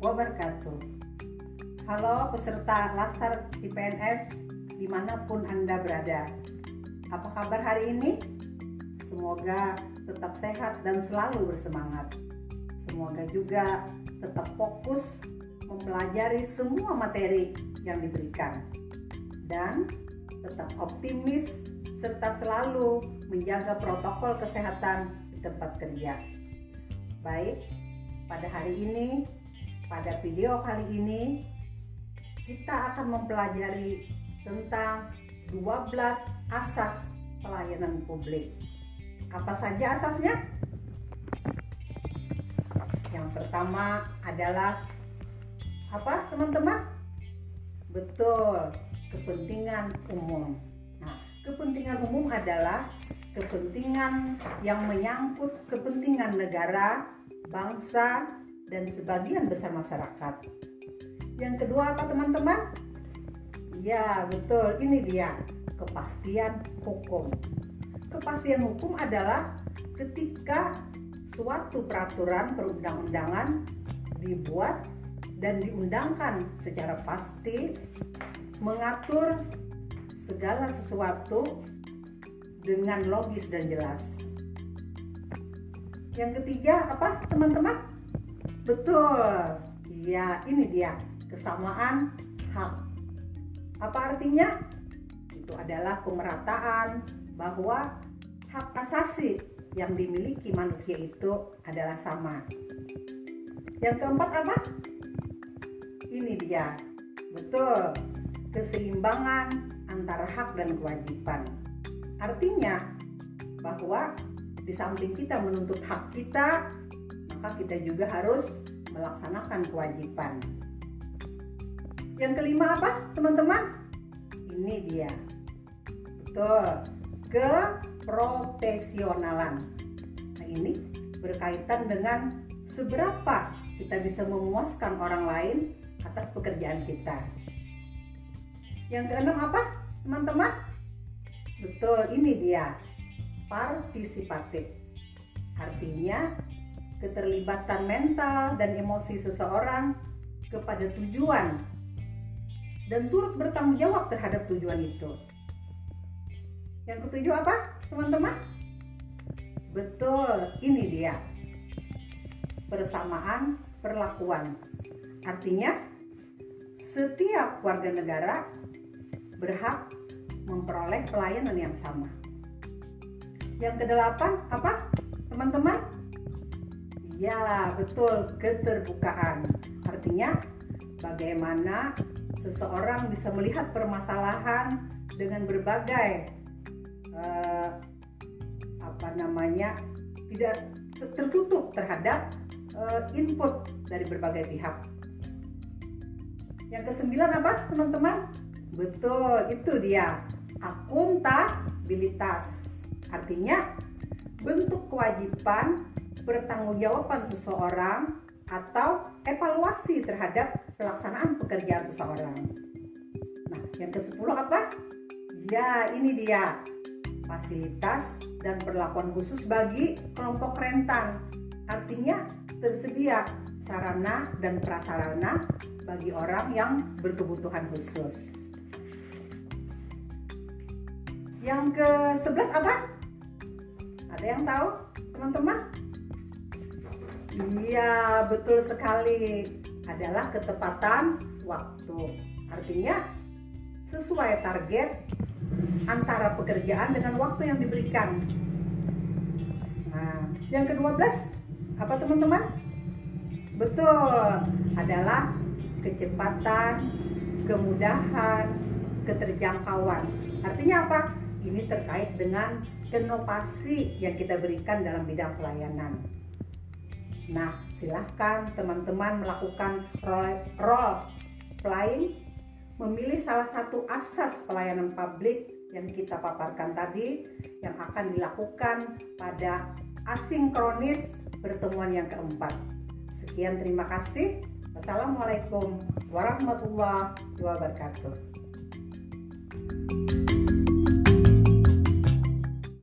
wabarakatuh. Halo peserta Laskar IPNS di mana pun Anda berada. Apa kabar hari ini? Semoga tetap sehat dan selalu bersemangat. Semoga juga tetap fokus mempelajari semua materi yang diberikan. Dan tetap optimis serta selalu menjaga protokol kesehatan di tempat kerja. Baik, pada hari ini, pada video kali ini, kita akan mempelajari tentang 12 asas pelayanan publik. Apa saja asasnya? Yang pertama adalah apa, teman-teman? Betul, kepentingan umum. Nah, kepentingan umum adalah kepentingan yang menyangkut kepentingan negara, bangsa, dan sebagian besar masyarakat. Yang kedua apa teman-teman? Ya betul, ini dia kepastian hukum. Kepastian hukum adalah ketika suatu peraturan perundang-undangan dibuat dan diundangkan secara pasti mengatur segala sesuatu dengan logis dan jelas. Yang ketiga apa teman-teman? Betul. Iya, ini dia kesamaan hak. Apa artinya? Itu adalah pemerataan bahwa hak asasi yang dimiliki manusia itu adalah sama. Yang keempat apa? Ini dia. Betul. Keseimbangan antara hak dan kewajiban. Artinya bahwa di samping kita menuntut hak kita, maka kita juga harus melaksanakan kewajiban. Yang kelima apa, teman-teman? Ini dia. Betul. Keprofesionalan. Nah, ini berkaitan dengan seberapa kita bisa memuaskan orang lain atas pekerjaan kita. Yang keenam apa, teman-teman? Betul, ini dia partisipatif. Artinya, keterlibatan mental dan emosi seseorang kepada tujuan dan turut bertanggung jawab terhadap tujuan itu. Yang ketujuh apa, teman-teman? Betul, ini dia. Persamaan perlakuan. Artinya, setiap warga negara berhak memperoleh pelayanan yang sama. Yang kedelapan apa? Teman-teman? Ya, betul, keterbukaan. Artinya bagaimana seseorang bisa melihat permasalahan dengan berbagai uh, apa namanya tidak tertutup terhadap uh, input dari berbagai pihak. Yang kesembilan apa, teman-teman? Betul, itu dia akuntabilitas. Artinya, bentuk kewajiban pertanggungjawaban seseorang atau evaluasi terhadap pelaksanaan pekerjaan seseorang. Nah, yang ke-10 apa? Ya, ini dia. Fasilitas dan perlakuan khusus bagi kelompok rentan. Artinya tersedia sarana dan prasarana bagi orang yang berkebutuhan khusus. Yang ke-11 apa? Ada yang tahu, teman-teman? Iya, betul sekali. Adalah ketepatan waktu. Artinya sesuai target antara pekerjaan dengan waktu yang diberikan. Nah, yang ke-12 apa teman-teman? Betul, adalah kecepatan, kemudahan, keterjangkauan. Artinya apa? Ini terkait dengan inovasi yang kita berikan dalam bidang pelayanan. Nah, silahkan teman-teman melakukan role, role playing, memilih salah satu asas pelayanan publik yang kita paparkan tadi yang akan dilakukan pada asinkronis pertemuan yang keempat. Sekian terima kasih. Wassalamualaikum warahmatullahi wabarakatuh.